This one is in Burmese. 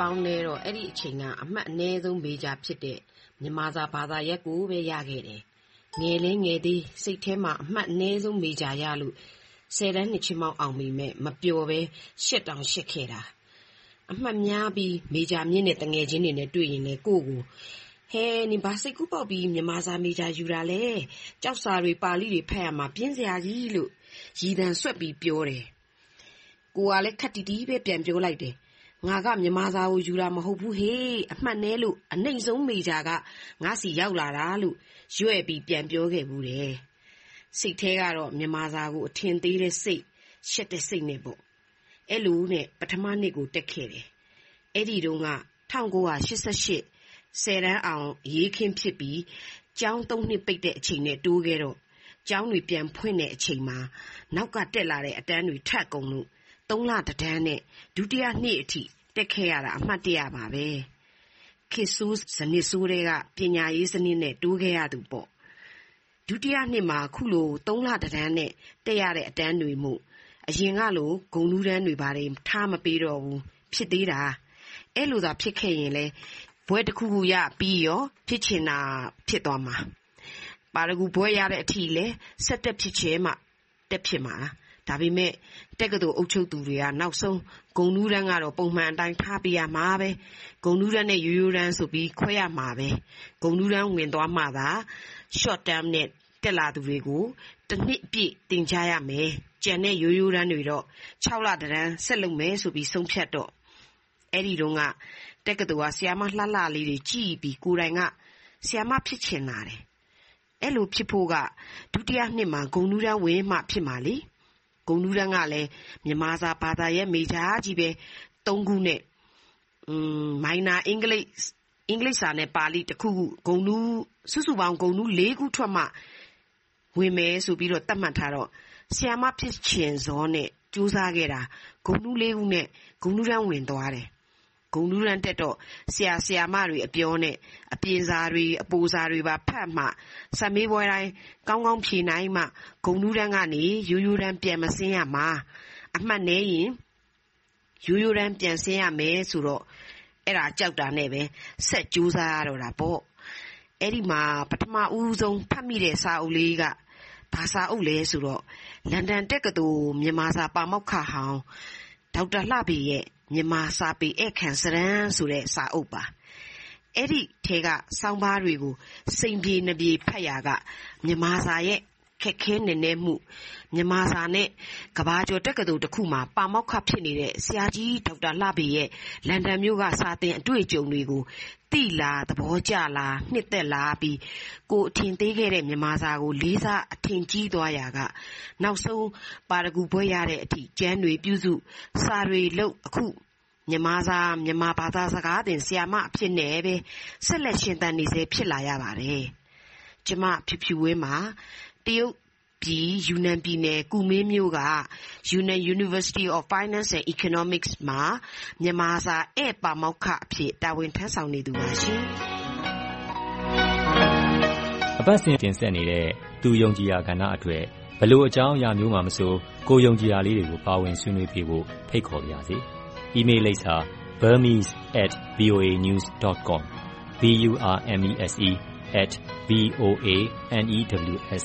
ပေါင်းနဲ့တော့ အဲ့ဒီအချိန်က အမှတ်အနည်းဆုံး မေဂျာဖြစ်တဲ့ မြန်မာစာဘာသာရပ်ကိုပဲ ရခဲ့တယ်။ငယ်လဲငယ်သေး စိတ်ထဲမှာ အမှတ်အနည်းဆုံး မေဂျာရလို့ ဆယ်တန်းနှစ်ချင်းမောင်း အောင်မိမဲ့မပျော်ပဲရှစ်တောင်ရှစ်ခဲ့တာ။အမှတ်များပြီး မေဂျာမြင့်တဲ့တငယ်ချင်းတွေနဲ့ တွေ့ရင်လေကိုကိုဟဲ နင်ဘာစိတ်ကူးပေါက်ပြီး မြန်မာစာမေဂျာယူတာလဲကြောက်စာတွေ ပါဠိတွေ ဖတ်ရမှာ ပြင်းစရာကြီး လို့ ရည်တံဆွက်ပြီး ပြောတယ် ကိုကလည်းခက်တီတီပဲ ပြန်ပြောလိုက်တယ် ငါက မြန်မာစာကို ယူတာမဟုတ်ဘူးဟေးအမှတ်နဲလို့ အနှိမ့်ဆုံးမေဂျာက ငါစီရောက်လာတာလို့ ရွဲ့ပြီး ပြန်ပြောခဲ့ဘူးတယ် စိတ်แท้ကတော့ မြန်မာစာကို အထင်သေးတဲ့စိတ် ရှက်တဲ့စိတ်နဲ့ပေါ့ အဲ့လိုနဲ့ ပထမနှစ်ကို တက်ခဲ့တယ် အဲ့ဒီတုန်းက1988ဆယ်တန်းအောင်ရေးခင်းဖြစ်ပြီး ကျောင်းသုံးနှစ်ပိတ်တဲ့အချိန်နဲ့ တိုးခဲ့တော့ ကျောင်းတွေပြန်ဖွင့်တဲ့အချိန်မှာ နောက်ကတက်လာတဲ့ အတန်းတွေထပ်ကုန်လို့ သုံးလတတန်းနဲ့ ဒုတိယနှစ်အထိ တက်ခဲ့ရတာ အမှတ်တရပါပဲ ခေဆိုးစနစ်ဆိုးတွေကပညာရေးစနစ်နဲ့ တိုးခဲ့ရသူပေါ့ ဒုတိယနှစ်မှာ ခုလို သုံးလတတန်းနဲ့ တက်ရတဲ့အတန်းတွေမှုအရင်ကလို ဂုံလူးတန်းတွေပါတယ်ထားမပေးတော့ဘူး ဖြစ်သေးတာ အဲ့လိုသာ ဖြစ်ခဲ့ရင်လေဘွဲတစ်ခုခုရပြီးရော ဖြစ်ချင်တာ ဖြစ်သွားမှာ ပါရဂူဘွဲရတဲ့အထိလဲ ဆက်တက်ဖြစ်ချင်မှ တက်ဖြစ်မှာ ဒါပေမဲ့ တက္ကသိုလ်အုပ်ချုပ်သူတွေက နောက်ဆုံး ဂုံနူးတန်းကတော့ ပုံမှန်အတိုင်း ထားပြရမှာပဲ ဂုံနူးတန်းနဲ့ ရိုးရိုးတန်းဆိုပြီး ခွဲရမှာပဲ ဂုံနူးတန်းဝင်သွားမှသာ short term နဲ့ တက်လာသူတွေကို တစ်နှစ်ပြည့်တင်ချရမယ်ကြံတဲ့ ရိုးရိုးတန်းတွေတော့6လတန်း ဆက်လုပ်မယ်ဆိုပြီး ဆုံးဖြတ်တော့ အဲ့ဒီတုန်းက တက္ကသိုလ်ကဆီယာမလှလှလေးတွေကြည်ပြီး ကိုယ်တိုင်ကဆီယာမ ဖြစ်ချင်လာတယ် အဲ့လိုဖြစ်ဖို့က ဒုတိယနှစ်မှာ ဂုံနူးတန်းဝင်မှ ဖြစ်မှာလေ ဂုံနူးတန်းကလည်း မြန်မာစာဘာသာရဲ့မေဂျာကြီးပဲ၃ခုနဲ့อืมမိုင်နာအင်္ဂလိပ်အင်္ဂလိပ်စာနဲ့ ပါဠိ တစ်ခုခုဂုံနူးစုစုပေါင်း ဂုံနူး၄ခုထွက်မှ ဝင်မယ်ဆိုပြီးတော့တတ်မှတ်ထားတော့ဆီယာမဖြစ်ချင်စောနဲ့စူးစမ်းခဲ့တာ ဂုံနူး၄ခုနဲ့ ဂုံနူးတန်း ဝင်သွားတယ် ဂုံနူးရန်တက်တော့ ဆရာ ဆရာမတွေအပြောနဲ့ အပြင်စာတွေ အပူစာတွေပါဖတ်မှစမေးပွဲတိုင်း ကောင်းကောင်းဖြေနိုင်မှ ဂုံနူးရန်ကနေ ရိုးရိုးရန်ပြန်မစင်းရမှာ အမှတ်နေရင် ရိုးရိုးရန်ပြန်စင်းရမယ်ဆိုတော့ အဲ့ဒါကြောက်တာနဲ့ပဲ ဆက်ကြိုးစားရတော့တာပေါ့ အဲ့ဒီမှာ ပထမဦးဆုံး ဖတ်မိတဲ့စာအုပ်လေးက ဘာစာအုပ်လဲဆိုတော့ လန်ဒန်တက္ကသိုလ် မြန်မာစာပါမောက္ခဟောင်း ဒေါက်တာလှပေရဲ့မြန်မာစာပေဧည့်ခံစာတမ်းဆိုတဲ့စာအုပ်ပါ။အဲဒီထဲကဆောင်းပါးတွေကိုစိမ်ပြေနပြေဖတ်ရာကမြန်မာစာရဲ့ ခက်ခဲနက်နဲမှု၊မြန်မာစာနဲ့ ကမ္ဘာကျော်တက္ကသိုလ်တခုမှာ ပါမောက္ခဖြစ်နေတဲ့ ဆရာကြီး ဒေါက်တာလှဖေရဲ့ လန်ဒန်မြို့က စာသင်အတွေ့အကြုံတွေကို သိလာ၊သဘောကျလာ၊နှစ်သက်လာပြီး ကိုယ်အထင်သေးခဲ့တဲ့ မြန်မာစာကို လေးစားအထင်ကြီးသွားရာက နောက်ဆုံး ပါရဂူဘွဲ့ရတဲ့အထိ ကျမ်းတွေပြုစု၊စာတွေလုပ် အခု မြန်မာစာ မြန်မာဘာသာစကားသင် ဆရာမအဖြစ်နဲ့ပဲ ဆက်လက်ရှင်သန်နေဆဲ ဖြစ်လာရပါတယ်။ကျမ ဖြူဖြူဝင်းပါ တရုတ်ပြည်ယူနန်ပြည်နယ်ကူမင်းမြို့က Yunnan University of Finance and Economics မှာ မြန်မာစာဧည့်ပါမောက္ခအဖြစ် တာဝန်ထမ်းဆောင်နေသူပါရှင်။အပတ်စဉ်တင်ဆက်နေတဲ့ သူယုံကြည်ရာကဏ္ဍအတွက်ဘလို့အကြောင်းအရာမျိုးမှမဆိုကိုယုံကြည်ရာလေးတွေကိုပါဝင်ဆွေးနွေးပြဖို့ဖိတ်ခေါ်ပါရစေ။ email လိပ်စာ burmese@voanews.com b u r m e s e @ v o a n e w s